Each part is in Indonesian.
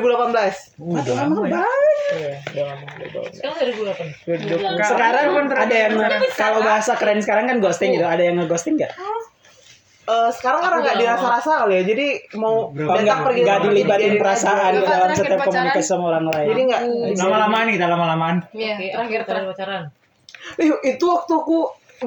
2018. Udah lama ya. Iya, udah lama, lama. Sekarang 2008. Sekarang ada yang kalau bahasa keren sekarang kan ghosting gitu. Ada yang ngeghosting nggak? Eh, sekarang kan agak nggak dirasa-rasa kali ya. Jadi mau Oh, datang nggak pergi nggak dilibatin perasaan di dalam setiap komunikasi sama orang lain. Jadi nggak Lama-lamaan nih kita lama-lamaan. Iya, terakhir terakhir. pacaran. Itu waktu aku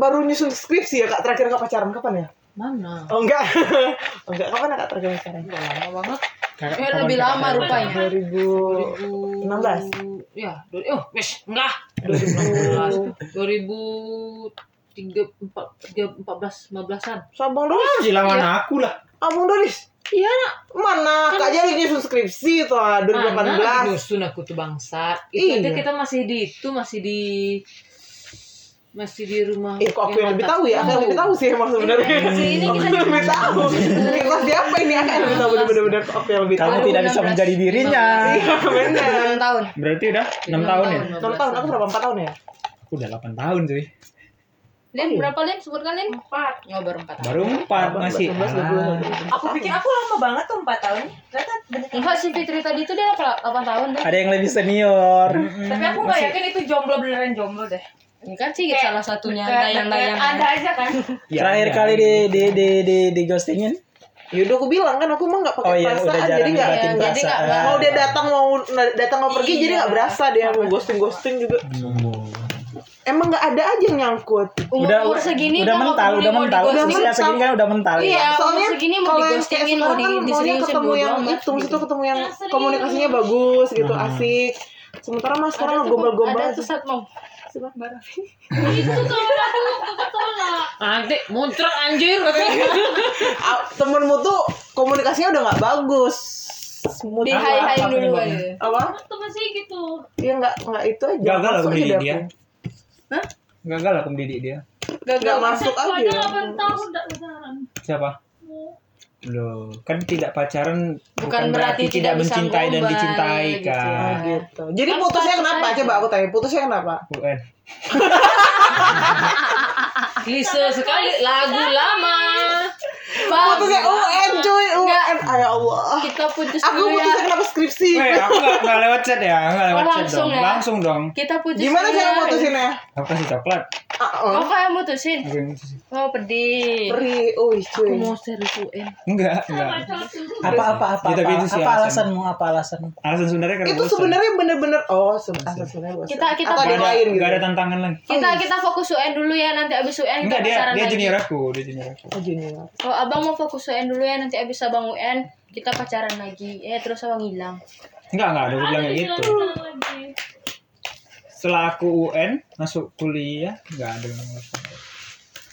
baru nyusun skripsi ya kak terakhir kak pacaran kapan ya? Mana? Oh enggak, oh, enggak kapan ya kak terakhir pacaran? Lama banget. Eh, lebih lama rupanya. 2016. Ya, dua- oh, wes, enggak. 2016. 2003 empat tiga empat belas lima belasan. Sabang Doris, Masih lama aku lah. Abang Doris. Iya nak. Mana kak jadi nyusun skripsi tuh ah, Mana 2018. nyusun aku tuh bangsat. Itu Iya. kita masih di itu masih di masih di rumah. Eh kok aku yang lebih tahu ya? Aku yang lebih tahu sih emang sebenarnya. Ini Aku kita yang lebih tahu. Ini kelas siapa ini? Aku yang lebih tahu bener-bener aku yang lebih tahu. Kamu tidak bisa menjadi dirinya. Iya bener. 6 tahun. Berarti udah 6 tahun ya? Enam tahun, aku berapa? Empat tahun ya? Udah 8 tahun cuy. Lin, berapa Lin? Sebutkan Lin. 4. Oh, baru 4 tahun. Baru 4 masih. 19, 20, Ah. Aku pikir aku lama banget tuh 4 tahun. Enggak si Fitri tadi itu dia 8 tahun deh. Ada yang lebih senior. Tapi aku gak yakin itu jomblo beneran jomblo deh. Ini kan sih Kayak- salah satunya Kayak- dayang-dayang. kayak Ada aja kan. Ya, Terakhir ya, kali ya. di di di di, di ghostingin. Yaudah aku bilang kan aku mah nggak pakai Oh iya, perasaan udah jadi nggak jadi nggak- nggak- mau dia datang mau datang mau pergi jadi Iya. nggak berasa dia mau ghosting ghosting juga emang nggak ada aja yang nyangkut Umur, Udah umur segini udah kan mental, udah mental. Udah Usia segini kan udah mental. Iya, soalnya umur segini mau kalau yang kayak digostingin, mau di- kan maunya diseriusin ketemu yang itu maksudnya gitu. ketemu yang Ya, komunikasinya bagus gitu Hmm. asik sementara mas sekarang gombal-gombal Ada tuh saat mau. Nanti muncrat anjir katanya. Ah, temenmu tuh komunikasinya udah nggak bagus Di hai hai dulu aja. apa Tuh masih gitu. ya nggak nggak itu aja Gagal aku mendidik dia. aku. Gagal aku mendidik dia. nggak masuk aja Siapa? Loh, kan tidak pacaran Bukan berarti tidak bisa mencintai dan dicintai gitu. Kan. gitu jadi Kan putusnya kenapa aja. coba aku tanya putusnya kenapa UN. Klise sekali lagu lama. Putusnya UN cuy UN ay Allah Kita putus aku dulu putusnya ya. kenapa skripsi Weh, aku nggak nggak lewat chat ya, nggak lewat Oh, chat langsung dong. ya? Langsung dong. Kita putus gimana dulu cara ya. putusinnya Aku kasih coklat. ah, Oh, oh. kayak mutusin. Aku yang mutusin. Oh, pedih. Perih, oh cuy. Aku mau serius UN. Enggak, enggak. Apa apa apa Ya, tapi apa, itu sih apa alasan. alasanmu? Apa alasanmu? Alasan sebenarnya karena Itu sebenarnya bener-bener oh sebenarnya sebenarnya. Kita- kita atau ada lain gitu. nggak ada tantangan lagi. Kita kita fokus UN dulu ya, nanti abis UN kita Enggak, dia dia junior aku, dia junior aku. Oh junior. Oh, abang mau fokus UN dulu ya, nanti abis abang UN kita pacaran lagi. Eh, terus abang hilang. Enggak, enggak ada aku bilang kayak gitu. Setelah aku UN masuk kuliah, enggak ada yang.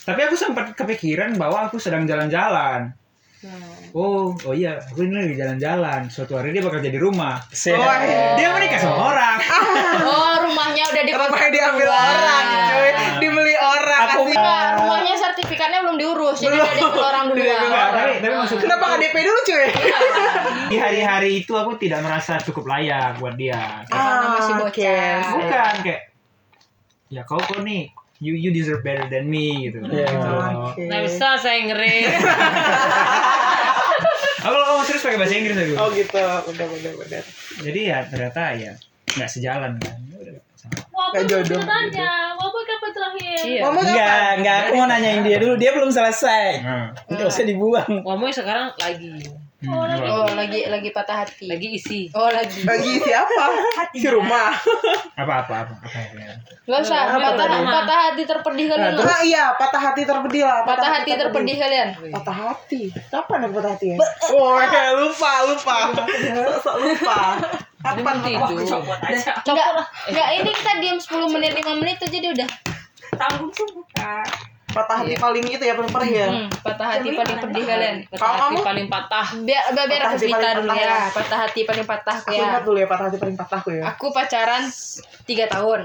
Tapi aku sempat kepikiran bahwa aku sedang jalan-jalan. Oh, oh iya, aku ini lagi jalan-jalan. Suatu hari dia bakal jadi rumah. Oh, Dia menikah sama orang. Oh, rumahnya udah di diambil orang, cuy? Dibeli orang. Aku rumahnya sertifikatnya belum diurus, jadi udah diambil orang dulu. Tapi tapi maksudnya Kenapa nggak DP dulu, cuy? di hari-hari itu aku tidak merasa cukup layak buat dia. Karena masih Ah, bocah. Bukan kayak ya kau kok nih you you deserve better than me gitu. Iya. Gitu. Oke. Nah bisa saya ngeri. Aku ngomong serius pakai bahasa Inggris aku. Oh gitu, udah udah udah. Jadi ya ternyata ya nggak sejalan kan. Ya udah, sama. Kayak jodoh. Iya. Ngomong Enggak, apa? enggak. Aku mau nanyain dia dulu. Dia belum selesai. Nah, Enggak usah dibuang. Ngomong sekarang lagi. hmm, Oh, lagi lagi patah hati. Lagi isi. Oh, lagi. Bagi siapa? Di rumah. apa apa apa apa. Enggak usah, Apa patah, tadi? patah hati terpedih kalian. lah. Ah iya, patah hati terpedih lah. Patah hati terpedih kalian. Patah hati. Kapan aku patah hati ya? Oh, ya, lupa, lupa. Sok lupa. Kapan tidur. Copot aja. Enggak, enggak ini kita diam 10 menit 5 menit aja dia udah. Tanggung semua. patah hati paling itu ya paling perih ya? Hmm, patah hati paling pedih kalian. Patah Kalau hati kamu? paling patah. Biar biar, biar Patah aku hati cerita paling dulu patah ya. ya. Patah hati paling patah aku Aku ya. ingat dulu ya patah hati paling patahku ya. Aku pacaran 3 tahun.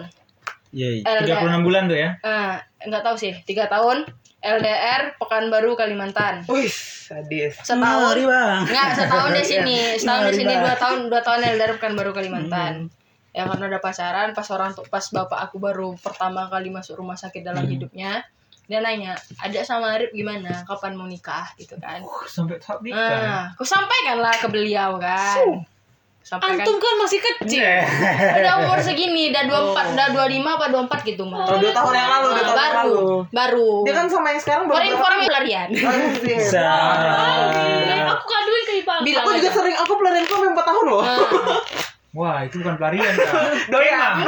Iya, LDR. 36 bulan tuh ya. Eh, enggak tahu sih, 3 tahun. LDR Pekanbaru Kalimantan. Wih, sadis. Setahun. Ngeri, Bang. Enggak, setahun di sini. Setahun di sini dua tahun, dua tahun LDR Pekanbaru Kalimantan. Ya karena udah pacaran, pas orang tuh pas bapak aku baru pertama kali masuk rumah sakit dalam hidupnya, dia nanya, ada sama Arif gimana, kapan mau nikah gitu kan? Uh, sampai tahap nikah. Nah, aku sampaikan lah ke beliau kan. sampai Antum kan masih kecil. udah umur segini udah 24 udah 25 apa 24 gitu mah Oh, dua tahun yang lalu, dua Nah, tahun yang baru lalu. baru Dia kan sama yang sekarang baru informasi pelarian. Eh, Aku kaduin ke Ipang. bilang Aku juga aja. sering, aku pelarian sampai 4 tahun loh. Nah, Wah, itu bukan pelarian, Kak. Doyan.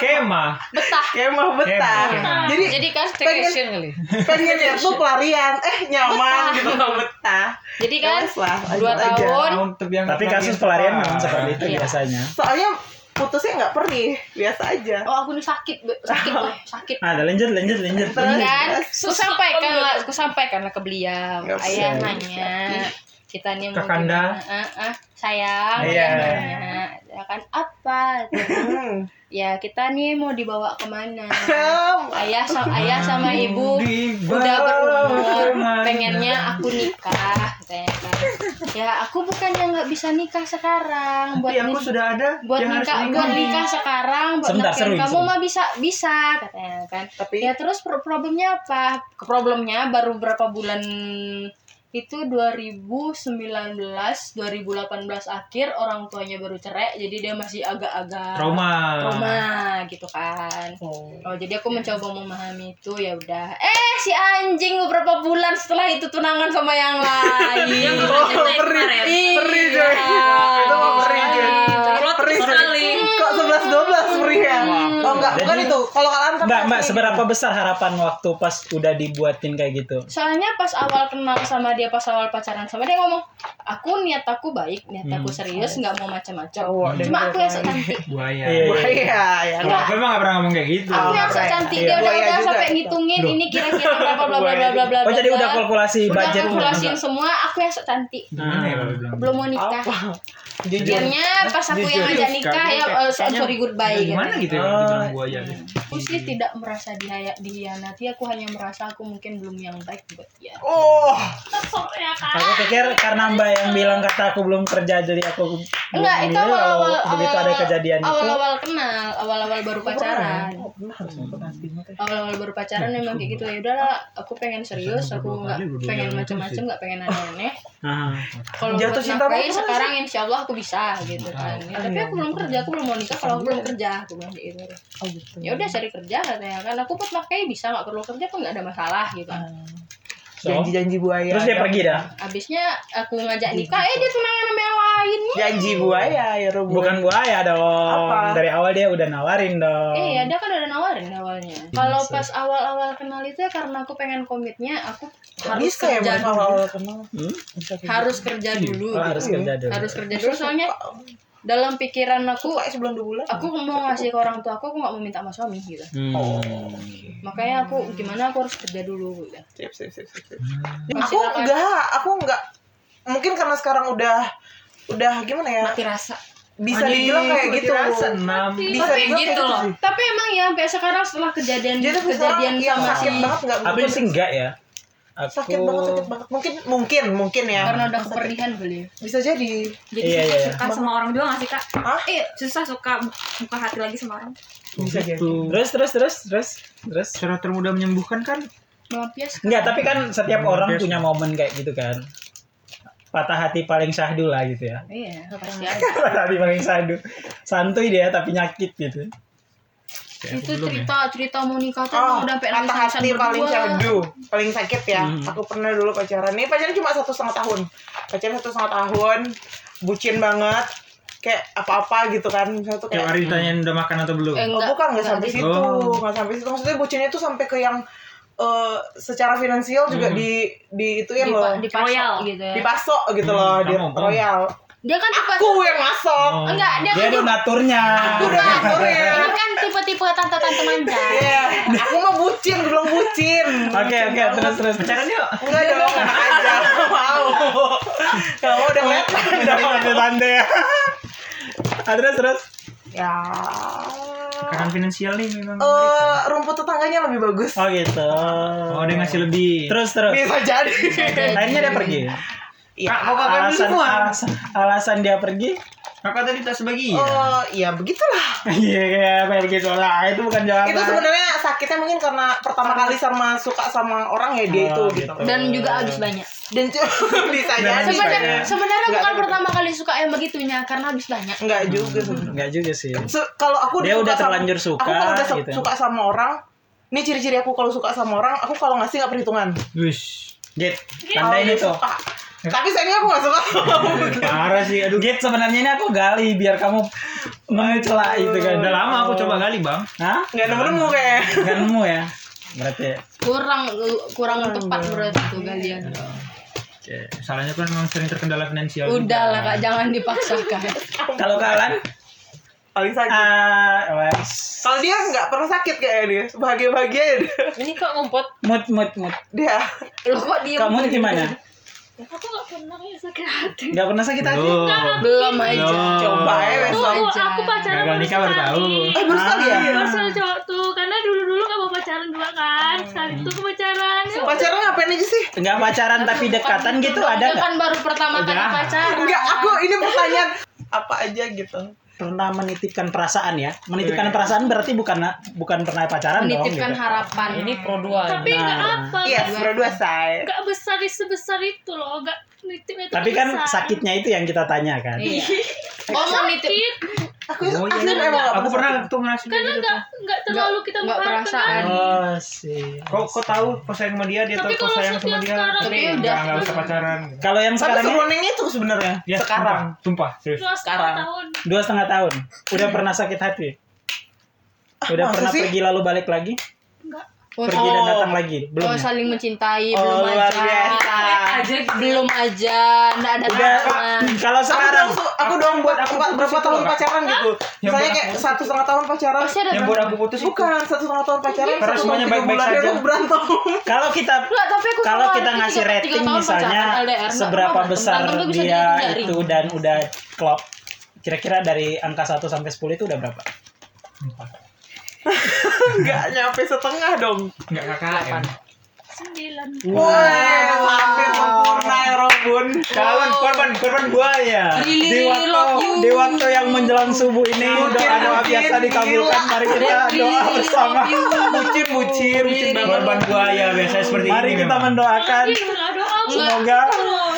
Kemah. betah Kemah betah. Kemah. Jadi jadi kan Staycation kali. pengennya tuh pelarian, eh nyaman gitu betah. jadi kan Ya lah, dua aja. tahun yang Tapi kasus pelarian memang seperti itu Iya. biasanya. Soalnya putusnya nggak perih, biasa aja. oh aku nih sakit sakit boy sakit Ada lanjut lanjut lanjut. Terus? kan ku sampaikan lah ku sampaikan lah ke beliau ayah nanya kita nih mau gimana? Ah, ah, sayang Iya. ayah nanya ya kan? Apa? Hmm. ya kita nih mau dibawa ke mana? Ayah sama ayah sama ibu Dibawa udah berumur. pengennya aku nikah katanya kan. Ya aku bukannya nggak bisa nikah sekarang. Buat Tapi aku nik- sudah ada buat yang harus nikah buat nikah sekarang buat Sebentar, seru, kamu seru. mah bisa bisa katanya kan. Tapi ya terus pro- problemnya apa? Problemnya baru berapa bulan itu 2019 2018 akhir orang tuanya baru cerai jadi dia masih agak-agak trauma. trauma gitu kan Oh. Oh jadi aku mencoba memahami itu ya udah. Eh si anjing beberapa bulan setelah itu tunangan sama yang lain. Oh, perih. Kalau kalian kan Mbak, Mbak, seberapa besar harapan waktu pas udah dibuatin kayak gitu? Soalnya pas awal kenal sama dia, pas awal pacaran sama dia ngomong, aku niat aku baik, niat aku serius, nggak mau macam-macam. Dan Cuma aku yang sok cantik. Buaya. Iya, Wah, iya, ya. Kalau aku emang gak pernah ngomong kayak gitu. Aku yang sok Iya. cantik Iya. dia udah Buaya udah sampai ngitungin ini kira-kira berapa bla bla bla bla bla. Oh, jadi bla. udah kalkulasi Udah budget kalkulasiin semua, aku yang sok cantik. Ya bilang? Belum mau nikah. Apa? Jujur. Diamnya pas aku yang Jujur. ngajak nikah ya eh, so- sorry goodbye gitu. Gimana gitu ya Oh. gitu. Aku sih tidak merasa dihaya, dihianati, aku hanya merasa aku mungkin belum yang baik buat dia. Oh, ya kak. Aku pikir karena Mbak yang bilang kata aku belum kerja jadi aku belum Enggak, itu ini, lalu awal-awal begitu ada kejadian itu. awal-awal kenal, awal-awal baru pacaran. Oh, benar harus nonton aslinya teh. Awal-awal baru pacaran memang kayak gitu ya udahlah, aku pengen serius, aku nggak pengen macam-macam, nggak pengen aneh-aneh. Ah. Kalau Jatuh cinta sekarang insya Allah aku bisa gitu kan. Ya, tapi aku belum kerja, aku belum mau nikah kalau aku belum kerja, aku bilang gitu. Oh, gitu. Ya udah cari kerja katanya kan, aku buat nafkahi bisa nggak perlu kerja pun nggak ada masalah gitu. So, Janji-janji buaya. terus dia pergi dah. Abisnya aku ngajak nikah, eh dia tunangan sama yang lain. Janji buaya ya Rubu. Bukan buaya dong. Apa? Dari awal dia udah nawarin dong. Iya, dia kan udah nawarin awalnya. Kalau pas awal-awal kenal itu ya karena aku pengen komitnya, aku harus bisa kerja dulu. awal kenal. Hmm? Harus kerja dulu. Oh, harus gitu. kerja dulu. Harus kerja dulu soalnya dalam pikiran aku sebulan dua bulan. aku mau ngasih ke orang tua aku aku nggak mau minta sama suami gitu. Hmm. Makanya aku gimana aku harus kerja dulu gitu. Sip, sip, sip, sip, sip. Hmm. Aku enggak, aku enggak. Mungkin karena sekarang udah udah gimana ya? Mati rasa. Bisa dibilang kayak gitu. enam. Bisa Tapi dibilang gitu kayak loh. sih. Tapi emang ya sampai sekarang setelah kejadian Jadi tapi kejadian yang sama si sakit banget enggak? Aku sih enggak ya. Aku sakit banget, sakit banget. Mungkin mungkin mungkin ya. karena udah keperdihan beli. Bisa jadi. Jadi Iya, susah iya. suka sama orang juga gak sih kak? Hah? Iya, susah suka buka hati lagi sama orang. Bisa jadi. Terus terus terus terus terus. Cara termudah menyembuhkan kan Maaf ya. Enggak, tapi kan setiap Hmm, orang punya momen kayak gitu kan. Patah hati paling syahdu lah gitu ya. Iya, pasti ada. Patah hati paling syahdu. Santuy dia tapi nyakit gitu. Kayak itu belum ya. cerita cerita mau nikah tuh Oh, udah sampai patah hati paling syahdu, paling sakit ya. Hmm. Aku pernah dulu pacaran. Ini pacaran cuma satu setengah tahun. Pacaran satu setengah tahun, bucin banget. Kayak apa-apa gitu kan. Misalnya tuh kayak hari ditanyain udah makan atau belum? Eh, Oh, enggak, bukan nggak sampai situ, Oh. nggak sampai situ. Maksudnya bucinnya tuh sampai ke yang eh, secara finansial juga Hmm. di di itu ya di, loh, di Royal. gitu ya. dipasok gitu Hmm, loh di royal. Dia kan tipe Aku yang masuk. Oh. enggak, dia Dia kan donaturnya. Udah atur ya. dia kan tipe-tipe tante-tante manja. Iya, aku mah bucin, belum bucin. Oke oke terus terus. Pacaran yuk. Enggak dong, enak aja. Nggak mau. Kamu udah dong. tante-tante ya. Ah, terus terus. Ya. Tekanan finansial nih memang. Eh, rumput tetangganya lebih bagus. Oh gitu. Oh, dia ngasih lebih. Terus terus. Bisa jadi. Akhirnya dia pergi. Iya, Kak, mau kakak Alasan, semua. alasan alasan dia pergi Kakak tadi tak sebagian. Oh, iya begitulah. Iya kayak kayak begitu lah. Itu bukan jawaban. Itu sebenarnya sakitnya mungkin karena pertama kali sama suka sama orang ya dia itu Oh, gitu. gitu. Dan juga habis banyak. Dan bisa jadi. habis Sebenarnya sebenarnya bukan pertama kali suka yang begitunya karena habis banyak. Enggak juga. Enggak juga sih. Se- kalau aku Dia udah sama- terlanjur suka, Aku kalau udah su- gitu. suka sama orang, ini ciri-ciri aku kalau suka sama orang, aku kalau ngasih nggak perhitungan. Wish. Git, Kalau tandain dia itu. suka. Tapi sayangnya aku nggak suka. Parah sih, aduh. Git sebenarnya ini aku gali biar kamu mencela itu kan. Udah lama aku coba gali, Bang. Hah? Nggak nemu-nemu kayak. Enggak nemu ya. Berarti. Kurang kurang tepat berarti tuh kalian. Oke. Salahnya kan memang sering terkendala finansial. Udah lah kak, jangan dipaksakan. Kalau kalian Paling sakit. ah wes. Kalau dia nggak pernah sakit kayak dia, bahagia-bahagia ya dia. Ini kok ngumpet. mood mood mood. dia. Lo kok diem? Kamu gimana? Aku gak pernah ya sakit hati. Enggak pernah sakit hati? Loh. Belum aja. Loh. Coba ya Tuh, besok. aja. aku pacaran Gagal baru nikah baru tahu. Eh baru sekali ya? Baru sekali cowok tuh, karena dulu-dulu gak mau pacaran dua kan. Sekali itu aku pacaran. Ya, Pacaran ngapain aja sih? Enggak pacaran tapi dekatan gitu ada enggak? kan baru pertama kali pacaran. Enggak, aku ini pertanyaan apa aja gitu. Pernah menitipkan perasaan ya? Menitipkan perasaan berarti bukan bukan pernah pacaran dong menitipkan gitu. harapan. Ini pro dua. Tapi gak Nah. apa. Iya, gak- berdua say. Gak besar sebesar itu loh. Gak nitipnya tuh Tapi kan besar. sakitnya itu yang kita tanya kan. Iya. Oh mau nitip Sakit. Aku Oh, iya. asli emang nggak Aku pernah sakit. tuh ngerasain Karena gitu. gak, gak terlalu kita nggak perasaan. Oh sih. Kok kok tahu kok sayang sama dia, dia tahu kalau sayang sama dia. Tapi udah- enggak usah pacaran. Kalau yang sekarang ini itu sebenarnya. Ya, Sekarang. sumpah, serius. Dua Sekarang. setengah tahun. dua setengah tahun, udah pernah sakit hati? Udah masa pernah sih? pergi lalu balik lagi? Oh, Pergi dan Oh. datang lagi? Belum. oh, ya? saling mencintai Oh, belum luar aja. biasa. Aja gitu. Belum aja, enggak ada Udah. Kalau Aku sekarang dong, aku dong buat aku berapa tahun pacaran gitu. Yang Misalnya kayak aku- satu setengah tahun pacaran. Yang buat aku putus itu Bukan satu setengah tahun pacaran. Karena satu semuanya baik-baik bulan saja. aku berantem. kalau kita aku kalau kita ngasih rating misalnya nggak seberapa besar dia itu dan udah klop kira-kira dari angka 1 sampai 10 itu udah berapa? Enggak nyampe setengah dong. enggak KKN. Sembilan. Woi, hampir sempurna ya Robun. Kawan korban korban buaya. Di waktu di waktu yang menjelang subuh ini doa-doa mungkin, biasa dikabulkan. Mari kita doa bersama. Bucin, bucin, bucin banget. Korban buaya biasanya seperti Mari ini. kita memang. mendoakan doa. semoga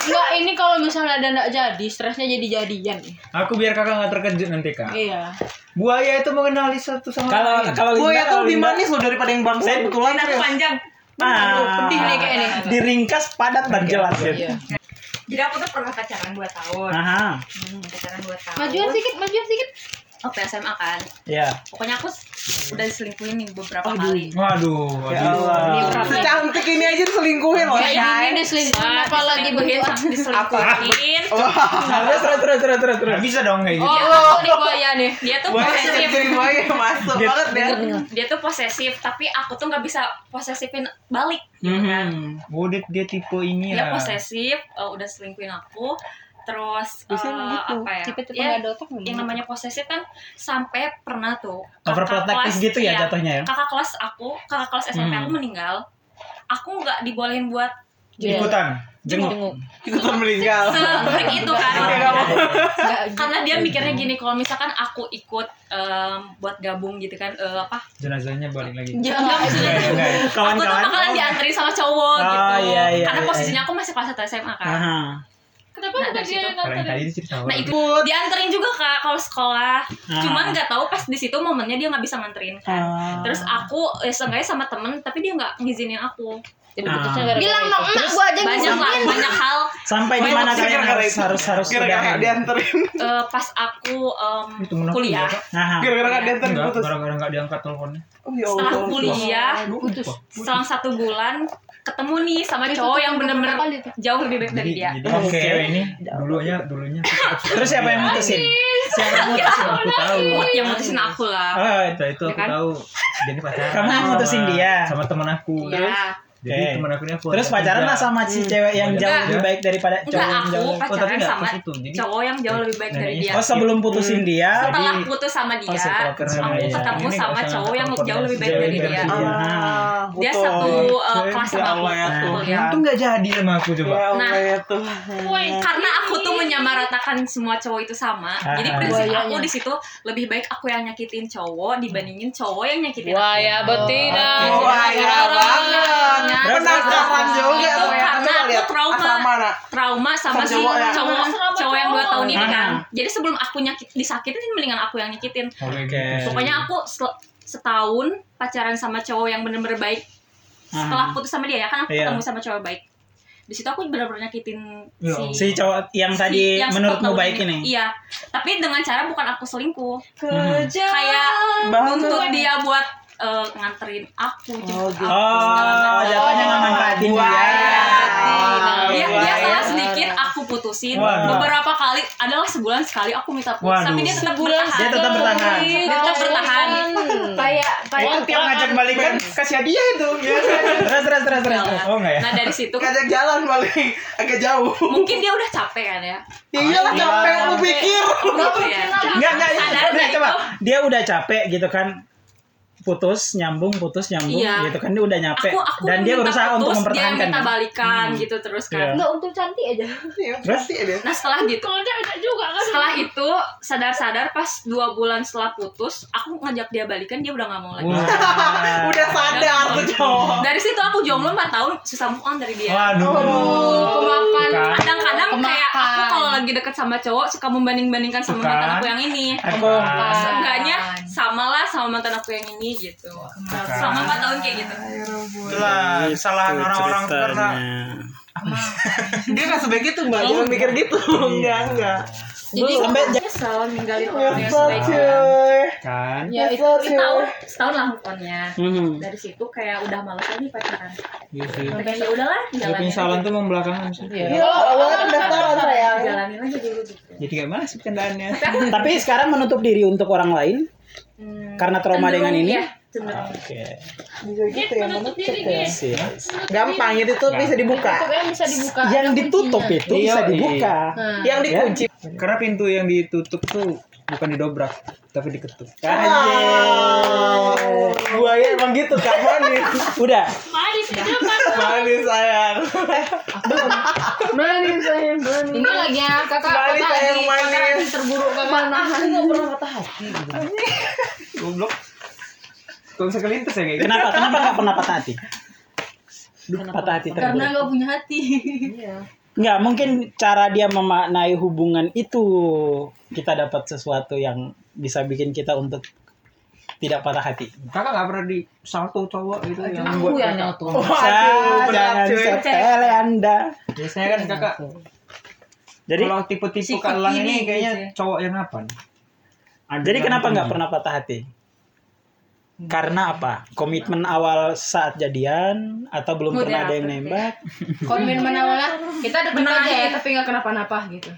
Enggak, ini kalau misalnya ada enggak jadi, stresnya jadi jadian. Aku biar kakak nggak terkejut nanti kak. Iya. Buaya itu mengenali satu sama kalau lain. kalau ya tuh kalau lebih manis loh daripada yang bangsa Saya- kebetulan. Aku panjang. ah, pedih nih kayak ini. diringkas padat dan jelas ya. Iya. Jadi aku tuh pernah pacaran 2 tahun. Aha, Hmm, pacaran 2 tahun. Majuan sedikit, majuan sedikit. Waktu SMA kan. ya. Pokoknya aku udah diselingkuhin nih beberapa kali. Waduh, Ya waduh. Allah. Secantik ini aja diselingkuhin loh. Kayak Shay. ini diselingkuhin Wah, apalagi berdua. diselingkuhin. Terus terus terus terus terus terus. Bisa dong kayak gitu. Oh, aku nih buaya nih. Dia tuh Buaya posesif. jadi buaya masuk banget deh. Dia tuh posesif, tapi aku tuh nggak bisa posesifin balik. gitu kan. Mhm. Oh, dia, dia tipe ini Dia ya. posesif, eh, udah selingkuhin aku. Terus Biasanya gitu. apa ya? Tipe-tipe Ya, nggak yang namanya posesif kan sampai pernah tuh Overprotective kelas- gitu ya iya, jatuhnya ya. kakak kelas aku kakak kelas SMP Hmm. aku meninggal aku nggak dibolehin buat Ikutan. Jenguk. Ikutan meninggal. sebreak itu kan nggak. Nggak karena dia mikirnya gini kalau misalkan aku ikut em, buat gabung gitu kan eh, apa Jenazahnya balik lagi. Jangan. Enggak, enggak. aku tuh Kawan-kawan. bakalan dianterin sama cowok Oh, gitu iya, iya, karena iya. posisinya aku masih kelas 1 SMA kan Aha. Kenapa Nah, dari dia situ. yang nganterin? tadi nah itu dianterin juga kak kalau sekolah Ah. cuman nggak tahu pas di situ momennya dia nggak bisa nganterin kan Ah. terus aku eh, seenggaknya sama temen tapi dia nggak ngizinin aku Jadi Ah. putusnya gara-gara Bilang itu. dong, emak gua aja banyak lah ngizinin. banyak hal Sampai di mana kalian harus harus harus Gara-gara dianterin. Eh, pas aku menang kuliah. Gara-gara nggak dianterin Enggak, putus. gara-gara enggak diangkat teleponnya. Oh ya setelah kuliah Putus. selang satu bulan ketemu nih sama Itu cowok tuh yang bener-bener jauh lebih baik dari dia Oke. cewek ini dulunya dulunya Terus siapa yang mutusin? Siapa yang mutusin? aku tahu. yang mutusin aku lah Oh, itu aku Ya kan? tahu jadi pacaran. Kamu yang mutusin dia? Sama teman aku. ya Jadi Oke. teman aku ini aku terus pacaran lah sama si cewek yang jauh Enggak. lebih baik daripada cowok enggak yang aku jauh. Oh, tapi pacaran enggak sama pas itu. Jadi cowok yang jauh lebih baik dari dia Oh, sebelum putusin dia. setelah putus sama dia Oh, aku ketemu sama cowok yang jauh lebih baik dari dia dia. Ah, betul. satu uh, kelas Ya sama aku ya Nah. Kuliah. itu enggak jadi sama aku coba. Ya Allah Nah. ya Tuhan. karena aku tuh menyamaratakan semua cowok itu sama. Jadi Ah. prinsip aku Buayanya. di situ lebih baik aku yang nyakitin cowok dibandingin cowok yang nyakitin Wah aku. ya betina. Wah, ya banget. Penasaran juga Itu ya. karena Coba aku trauma. asrama trauma sama Sama si cowok ya? cowok yang dua tahun ini kan. Jadi sebelum aku nyakit disakitin mendingan aku yang nyakitin. Oke. Pokoknya aku setahun pacaran sama cowok yang bener-bener baik. Setelah putus sama dia ya kan aku Iya. ketemu sama cowok baik. Di situ aku bener-bener nyakitin Ya si Si cowok yang tadi yang menurutmu baik ini. Iya. Tapi dengan cara bukan aku selingkuh. Kerja. Kayak nuntut dia buat eh, nganterin aku jemput aku, segala Oh, macam. jatuhnya nggak manfaatin dia. dia dia Buaya. salah sedikit aku putusin Waduh. beberapa kali adalah sebulan sekali aku minta putus Waduh. tapi dia tetap bertahan Dia tetap bertahan. dia tetap bertahan kayak kayak Itu tiap ngajak balikan kasih hadiah itu. Terus terus terus terus. terus. Oh enggak ya? nah dari situ Ngajak jalan paling agak jauh. mungkin dia udah capek kan ya Ya iyalah capek lu pikir. gitu ya Enggak enggak. Dari coba. itu. Dia udah capek gitu kan. Putus nyambung putus nyambung Iya. gitu kan dia udah nyampe aku aku dan dia berusaha untuk putus, mempertahankan dia minta kan? balikan Hmm. gitu terus Iya. kan enggak untuk cantik aja Terus? Pasti ada. nah setelah gitu Kalau dia ada juga kan. setelah itu sadar-sadar pas dua bulan setelah putus aku ngajak dia balikan dia udah nggak mau lagi. Udah sadar tuh cowok. dari situ aku jomblo 4 tahun susah move on dari dia Waduh. kemakan Kan. kadang-kadang kayak aku Kemakan. kalau lagi deket sama cowok suka membanding-bandingkan sama Bukan. mantan aku yang ini Aku seenggaknya samalah sama mantan aku yang ini gitu selama 4 tahun kayak gitu Itulah kesalahan orang-orang karena Dia nggak sebaik itu mbak. Jangan mikir gitu. Enggak enggak. jadi Sampai nyesel ninggalin orang yang sebaik. Kan. ya itu setahun setahun lah move on-nya Hmm. dari situ kayak udah malas aja nih pacaran Iya sih. kayak ya udahlah Ya, jalanin penyesalan aja tuh membelakangan sih. Iya, awalnya pendaftaran sayang. jalanin aja dulu gitu Jadi mana sih bercandaannya? Tapi sekarang menutup diri untuk orang lain Hmm, karena trauma dengan ini. ya, cenderung. Oke. Bisa gitu ya menutup ya. Gampang itu tuh bisa dibuka. bisa dibuka Yang ditutup itu bisa Iya, dibuka. Nah, Yang dikunci. Karena pintu yang ditutup tuh bukan didobrak, tapi diketuk. Ah, buaya emang gitu kak manis. Udah. Manis depan. Manis sayang. manis sayang manis ini lagi ya kakak Manis, kakak sayang, manis. kakak lagi terburuk kakak Aku nggak pernah patah hati. Goblok. Kok bisa kelintas ya kayak gitu? Kenapa? Kenapa nggak pernah patah hati? Duh, patah hati karena terburuk. nggak punya hati Nggak, mungkin cara dia memaknai hubungan itu kita dapat sesuatu yang bisa bikin kita untuk tidak patah hati. Kakak nggak pernah di salto cowok gitu yang Aku buat yang. Waduh, berat Jangan sepele Anda. Biasanya kan kakak Jadi kalau tipe-tipe kiri ini kayaknya gitu ya. cowok yang apa? jadi kenapa nggak pernah patah hati? Karena apa? Komitmen awal saat jadian atau belum Udah pernah ada yang nembak? komitmen awalnya kita deket Benar aja ya tapi nggak kenapa-napa gitu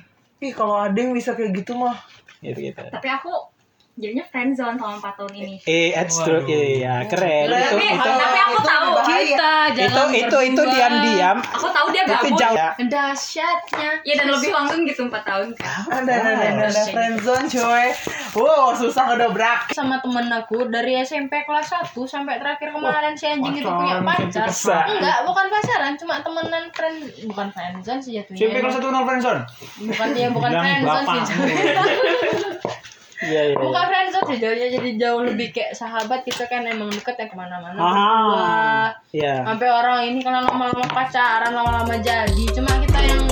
Ih kalau ada yang bisa kayak gitu mah. Gitu gitu. tapi aku jadinya friendzone selama 4 tahun ini Eh, that's true. Iya, keren. Itu tapi, itu tapi aku itu tahu kita itu jalan itu itu berdua. diam-diam aku tahu dia itu gabut jauh. Ya. dahsyatnya ya dan lebih langgeng gitu 4 tahun kan Ada ada ada ada friendzone cuy. Wow susah ngedobrak. sama temen aku dari SMP kelas 1 sampai terakhir kemarin si anjing itu punya pacar enggak bukan pacaran cuma temenan friend bukan friendzone sih jatuhnya SMP kelas satu nol friendzone. bukan dia bukan friendzone sih. Iya, iya. bukan friendzone sih jauhnya jadi jauh lebih kayak sahabat kita kan emang deket yang ke mana-mana Ah. Iya. sampai orang ini kalau lama-lama pacaran lama-lama jadi cuma kita yang